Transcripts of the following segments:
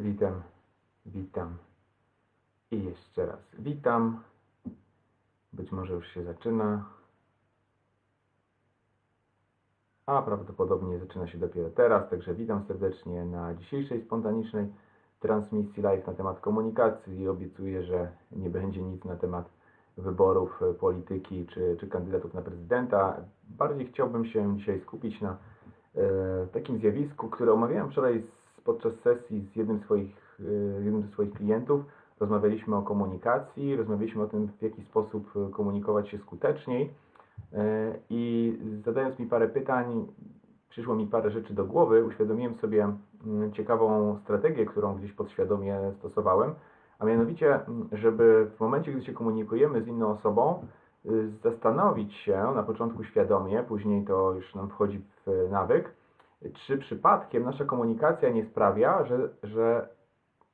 Witam, witam i jeszcze raz witam. Być może już się zaczyna, a prawdopodobnie zaczyna się dopiero teraz, także witam serdecznie na dzisiejszej spontanicznej transmisji live na temat komunikacji i obiecuję, że nie będzie nic na temat wyborów e, polityki czy, czy kandydatów na prezydenta. Bardziej chciałbym się dzisiaj skupić na e, takim zjawisku, które omawiałem wczoraj z, podczas sesji z jednym, swoich, e, jednym ze swoich klientów. Rozmawialiśmy o komunikacji, rozmawialiśmy o tym, w jaki sposób e, komunikować się skuteczniej. E, I zadając mi parę pytań, przyszło mi parę rzeczy do głowy, uświadomiłem sobie mm, ciekawą strategię, którą gdzieś podświadomie stosowałem, a mianowicie, żeby w momencie, gdy się komunikujemy z inną osobą, y, zastanowić się na początku świadomie, później to już nam wchodzi w nawyk, czy przypadkiem nasza komunikacja nie sprawia, że, że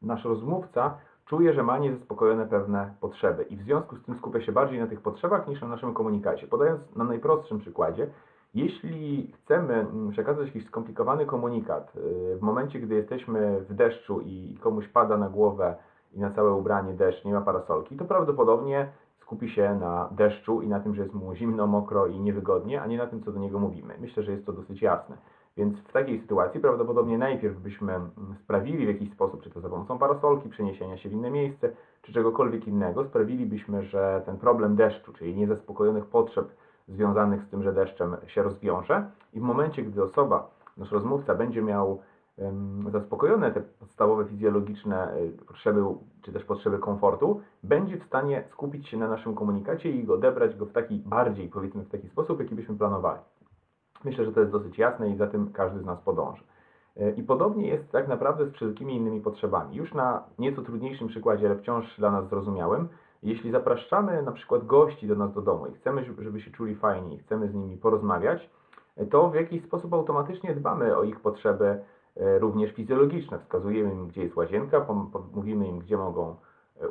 nasz rozmówca czuje, że ma niezaspokojone pewne potrzeby i w związku z tym skupia się bardziej na tych potrzebach niż na naszym komunikacie. Podając na najprostszym przykładzie, jeśli chcemy mm, przekazać jakiś skomplikowany komunikat y, w momencie, gdy jesteśmy w deszczu i komuś pada na głowę i na całe ubranie deszcz, nie ma parasolki, to prawdopodobnie skupi się na deszczu i na tym, że jest mu zimno, mokro i niewygodnie, a nie na tym, co do niego mówimy. Myślę, że jest to dosyć jasne. Więc w takiej sytuacji prawdopodobnie najpierw byśmy mm, sprawili w jakiś sposób, czy to za pomocą parasolki, przeniesienia się w inne miejsce, czy czegokolwiek innego, sprawilibyśmy, że ten problem deszczu, czyli niezaspokojonych potrzeb związanych z tym, że deszczem się rozwiąże i w momencie, gdy osoba, nasz rozmówca będzie miał zaspokojone te podstawowe fizjologiczne y, potrzeby, czy też potrzeby komfortu, będzie w stanie skupić się na naszym komunikacie i odebrać go w taki bardziej, powiedzmy, w taki sposób, jaki byśmy planowali. Myślę, że to jest dosyć jasne i za tym każdy z nas podąży. E, I podobnie jest tak naprawdę z wszelkimi innymi potrzebami. Już na nieco trudniejszym przykładzie, ale wciąż dla nas zrozumiałym, jeśli zapraszamy na przykład gości do nas do domu i chcemy, żeby się czuli fajnie i chcemy z nimi porozmawiać, e, to w jakiś sposób automatycznie dbamy o ich potrzeby e, również fizjologiczne. Wskazujemy im, gdzie jest łazienka, mówimy im, gdzie mogą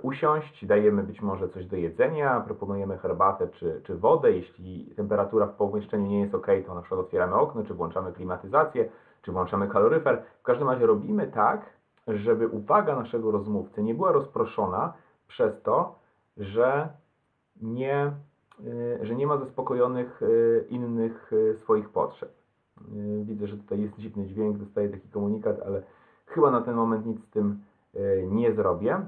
usiąść, dajemy być może coś do jedzenia, proponujemy herbatę czy, czy wodę. Jeśli temperatura w pomieszczeniu nie jest ok, to na przykład otwieramy okno, czy włączamy klimatyzację, czy włączamy kaloryfer. W każdym razie robimy tak, żeby uwaga naszego rozmówcy nie była rozproszona przez to, że nie, y, że nie ma zaspokojonych y, innych y, swoich potrzeb. Widzę, że tutaj jest dziwny dźwięk, dostaję taki komunikat, ale chyba na ten moment nic z tym nie zrobię.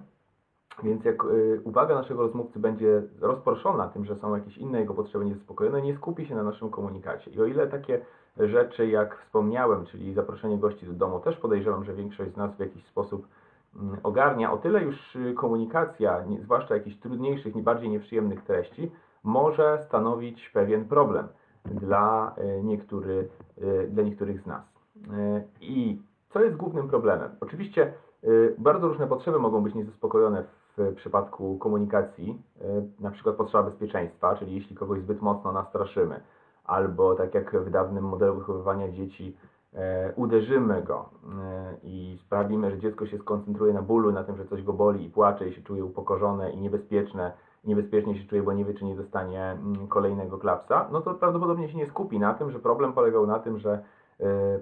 Więc jak y, uwaga naszego rozmówcy będzie rozproszona tym, że są jakieś inne jego potrzeby niezaspokojone, nie skupi się na naszym komunikacie. I o ile takie rzeczy, jak wspomniałem, czyli zaproszenie gości do domu, też podejrzewam, że większość z nas w jakiś sposób mm, ogarnia, o tyle już y, komunikacja, nie- zwłaszcza jakichś trudniejszych, nie bardziej nieprzyjemnych treści, może stanowić pewien problem dla, y, niektóry, y, dla niektórych z nas. Y, I co jest głównym problemem? Oczywiście y, bardzo różne potrzeby mogą być niezaspokojone w przypadku komunikacji, y, na przykład potrzeba bezpieczeństwa, czyli jeśli kogoś zbyt mocno nastraszymy, albo tak jak w dawnym modelu wychowywania dzieci, e, uderzymy go e, i sprawimy, że dziecko się skoncentruje na bólu, na tym, że coś go boli i płacze i się czuje upokorzone i niebezpieczne, niebezpiecznie się czuje, bo nie wie, czy nie dostanie mm, kolejnego klapsa, no to prawdopodobnie się nie skupi na tym, że problem polegał na tym, że e,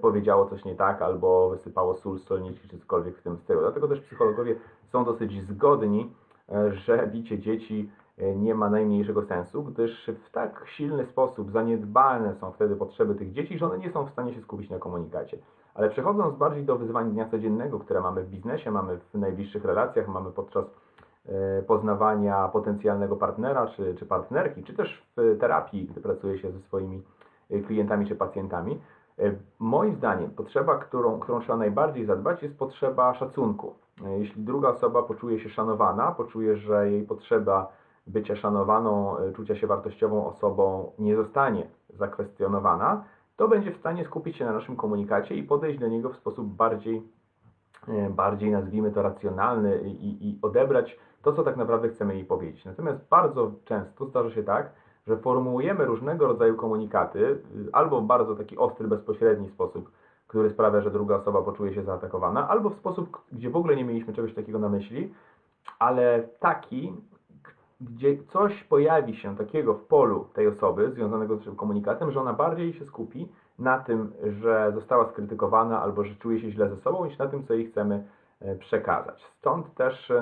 powiedziało coś nie tak, albo wysypało sól z solniczki, czy cokolwiek w tym stylu. Dlatego też psychologowie są dosyć zgodni, e, że bicie dzieci e, nie ma najmniejszego sensu, gdyż w tak silny sposób zaniedbane są wtedy potrzeby tych dzieci, że one nie są w stanie się skupić na komunikacie. Ale przechodząc bardziej do wyzwań dnia codziennego, które mamy w biznesie, mamy w najbliższych relacjach, mamy podczas poznawania potencjalnego partnera czy, czy partnerki, czy też w terapii, gdy pracuje się ze swoimi klientami czy pacjentami, moim zdaniem potrzeba, którą, którą trzeba najbardziej zadbać, jest potrzeba szacunku. E, Jeśli druga osoba poczuje się szanowana, poczuje, że jej potrzeba bycia szanowaną, e, czucia się wartościową osobą nie zostanie zakwestionowana, to będzie w stanie skupić się na naszym komunikacie i podejść do niego w sposób bardziej, e, bardziej nazwijmy to racjonalny i, i odebrać to, co tak naprawdę chcemy jej powiedzieć. Natomiast bardzo często zdarza się tak, że formułujemy różnego rodzaju komunikaty, y, albo w bardzo taki ostry, bezpośredni sposób, który sprawia, że druga osoba poczuje się zaatakowana, albo w sposób, gdzie w ogóle nie mieliśmy czegoś takiego na myśli, ale taki, gdzie coś pojawi się takiego w polu tej osoby związanego z naszym komunikatem, że ona bardziej się skupi na tym, że została skrytykowana albo że czuje się źle ze sobą, niż na tym, co jej chcemy e, przekazać. Stąd też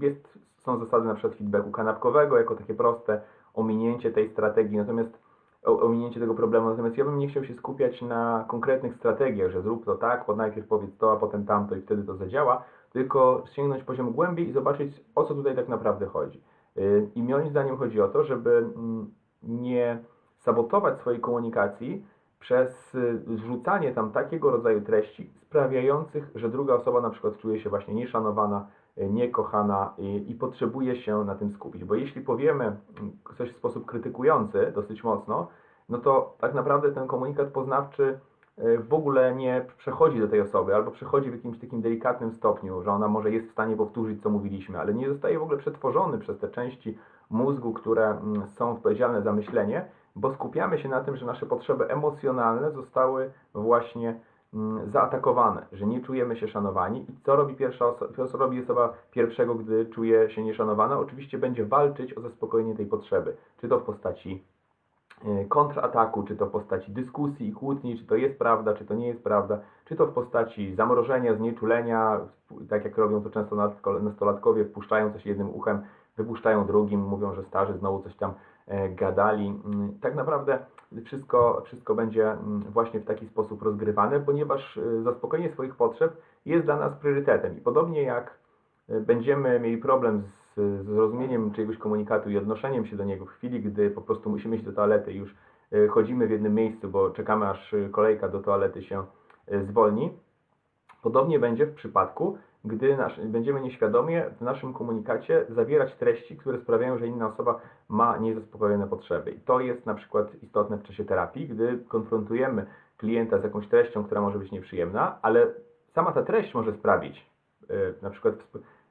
jest, są zasady na przykład feedbacku kanapkowego jako takie proste ominięcie tej strategii, natomiast ominięcie tego problemu, natomiast ja bym nie chciał się skupiać na konkretnych strategiach, że zrób to tak, bo najpierw powiedz to, a potem tamto i wtedy to zadziała, tylko sięgnąć poziom głębiej i zobaczyć, o co tutaj tak naprawdę chodzi. Yy, I moim zdaniem chodzi o to, żeby mm, nie sabotować swojej komunikacji przez y, wrzucanie tam takiego rodzaju treści sprawiających, że druga osoba na przykład czuje się właśnie nieszanowana, y, niekochana i, i potrzebuje się na tym skupić. Bo jeśli powiemy mm, coś w sposób krytykujący dosyć mocno, no to tak naprawdę ten komunikat poznawczy y, w ogóle nie przechodzi do tej osoby, albo przechodzi w jakimś takim delikatnym stopniu, że ona może jest w stanie powtórzyć, co mówiliśmy, ale nie zostaje w ogóle przetworzony przez te części mózgu, które mm, są odpowiedzialne za myślenie, bo skupiamy się na tym, że nasze potrzeby emocjonalne zostały właśnie zaatakowane, że nie czujemy się szanowani. I co robi pierwsza osoba, co robi osoba pierwszego, gdy czuje się nieszanowana? Oczywiście będzie walczyć o zaspokojenie tej potrzeby, czy to w postaci e, kontrataku, czy to w postaci dyskusji i kłótni, czy to jest prawda, czy to nie jest prawda, czy to w postaci zamrożenia, znieczulenia, tak jak robią to często nasto- nastolatkowie, wpuszczają coś jednym uchem, wypuszczają drugim, mówią, że starzy znowu coś tam gadali. Mm, Tak naprawdę wszystko, wszystko będzie mm, właśnie w taki sposób rozgrywane, ponieważ e, zaspokojenie swoich potrzeb jest dla nas priorytetem. I podobnie jak e, będziemy mieli problem z zrozumieniem czyjegoś komunikatu i odnoszeniem się do niego w chwili, gdy po prostu musimy iść do toalety i już e, chodzimy w jednym miejscu, bo czekamy aż e, kolejka do toalety się e, zwolni. Podobnie będzie w przypadku, gdy nasz, będziemy nieświadomie w naszym komunikacie zawierać treści, które sprawiają, że inna osoba ma niezaspokojone potrzeby. I to jest na przykład istotne w czasie terapii, gdy konfrontujemy klienta z jakąś treścią, która może być nieprzyjemna, ale sama ta treść może sprawić, e, na przykład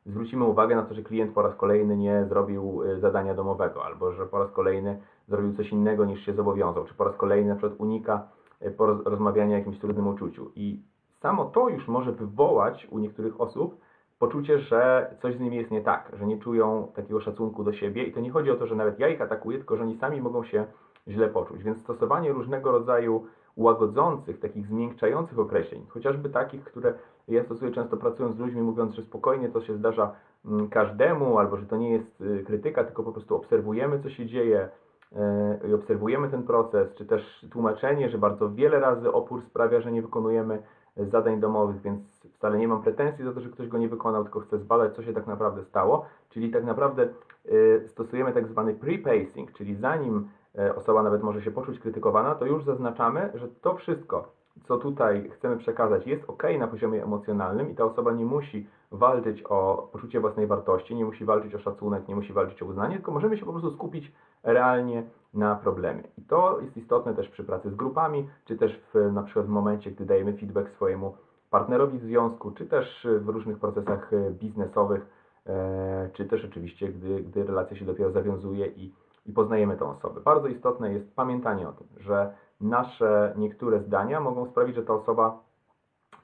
zwrócimy uwagę na to, że klient po raz kolejny nie zrobił e, zadania domowego, albo że po raz kolejny zrobił coś innego niż się zobowiązał, czy po raz kolejny na przykład unika e, poroz- rozmawiania o jakimś trudnym uczuciu. I samo to już może wywołać u niektórych osób poczucie, że coś z nimi jest nie tak, że nie czują takiego szacunku do siebie i to nie chodzi o to, że nawet ja ich atakuję, tylko że oni sami mogą się źle poczuć. Więc stosowanie różnego rodzaju łagodzących, takich zmiękczających określeń, chociażby takich, które ja stosuję często pracując z ludźmi, mówiąc, że spokojnie to się zdarza mm, każdemu, albo że to nie jest y, krytyka, tylko po prostu obserwujemy, co się dzieje y, i obserwujemy ten proces, czy też tłumaczenie, że bardzo wiele razy opór sprawia, że nie wykonujemy zadań domowych, więc wcale nie mam pretensji za to, że ktoś go nie wykonał, tylko chcę zbadać, co się tak naprawdę stało. Czyli tak naprawdę y, stosujemy tak zwany pre-pacing, czyli zanim e, osoba nawet może się poczuć krytykowana, to już zaznaczamy, że to wszystko, co tutaj chcemy przekazać, jest ok na poziomie emocjonalnym i ta osoba nie musi walczyć o poczucie własnej wartości, nie musi walczyć o szacunek, nie musi walczyć o uznanie, tylko możemy się po prostu skupić realnie na problemie. I to jest istotne też przy pracy z grupami, czy też w, na przykład w momencie, gdy dajemy feedback swojemu partnerowi w związku, czy też w różnych procesach e, biznesowych, e, czy też oczywiście, gdy, gdy relacja się dopiero zawiązuje i, i poznajemy tę osobę. Bardzo istotne jest pamiętanie o tym, że nasze niektóre zdania mogą sprawić, że ta osoba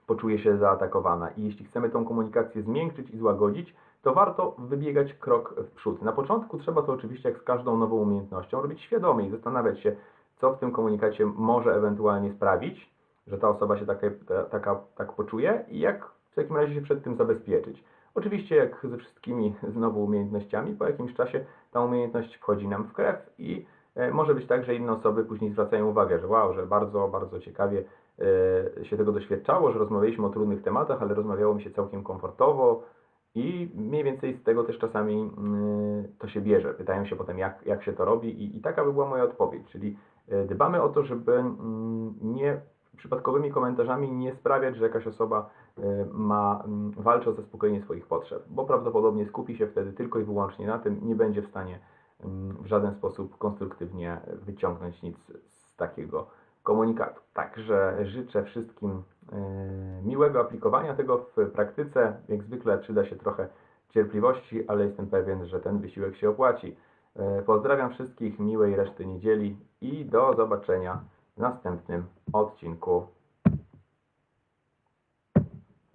poczuje się zaatakowana. I jeśli chcemy tą komunikację zmiękczyć i złagodzić, to warto wybiegać krok w przód. Na początku trzeba to oczywiście, jak z każdą nową umiejętnością, robić świadomie i zastanawiać się, co w tym komunikacie może ewentualnie sprawić, że ta osoba się taka, ta- taka, tak poczuje i jak w takim razie się przed tym zabezpieczyć. Oczywiście, jak ze wszystkimi znowu umiejętnościami, po jakimś czasie ta umiejętność wchodzi nam w krew i może być tak, że inne osoby później zwracają uwagę, że wow, że bardzo, bardzo ciekawie e, się tego doświadczało, że rozmawialiśmy o trudnych tematach, ale rozmawiało mi się całkiem komfortowo i mniej więcej z tego też czasami mm, to się bierze. Pytają się potem, jak, jak się to robi i, i taka by była moja odpowiedź, czyli e, dbamy o to, żeby mm, nie przypadkowymi komentarzami nie sprawiać, że jakaś osoba e, ma, mm, walczy o zaspokojenie swoich potrzeb, bo prawdopodobnie skupi się wtedy tylko i wyłącznie na tym, nie będzie w stanie w żaden sposób konstruktywnie wyciągnąć nic z takiego komunikatu. Także życzę wszystkim e, miłego aplikowania tego w praktyce. Jak zwykle przyda się trochę cierpliwości, ale jestem pewien, że ten wysiłek się opłaci. E, Pozdrawiam wszystkich, miłej reszty niedzieli i do zobaczenia w następnym odcinku.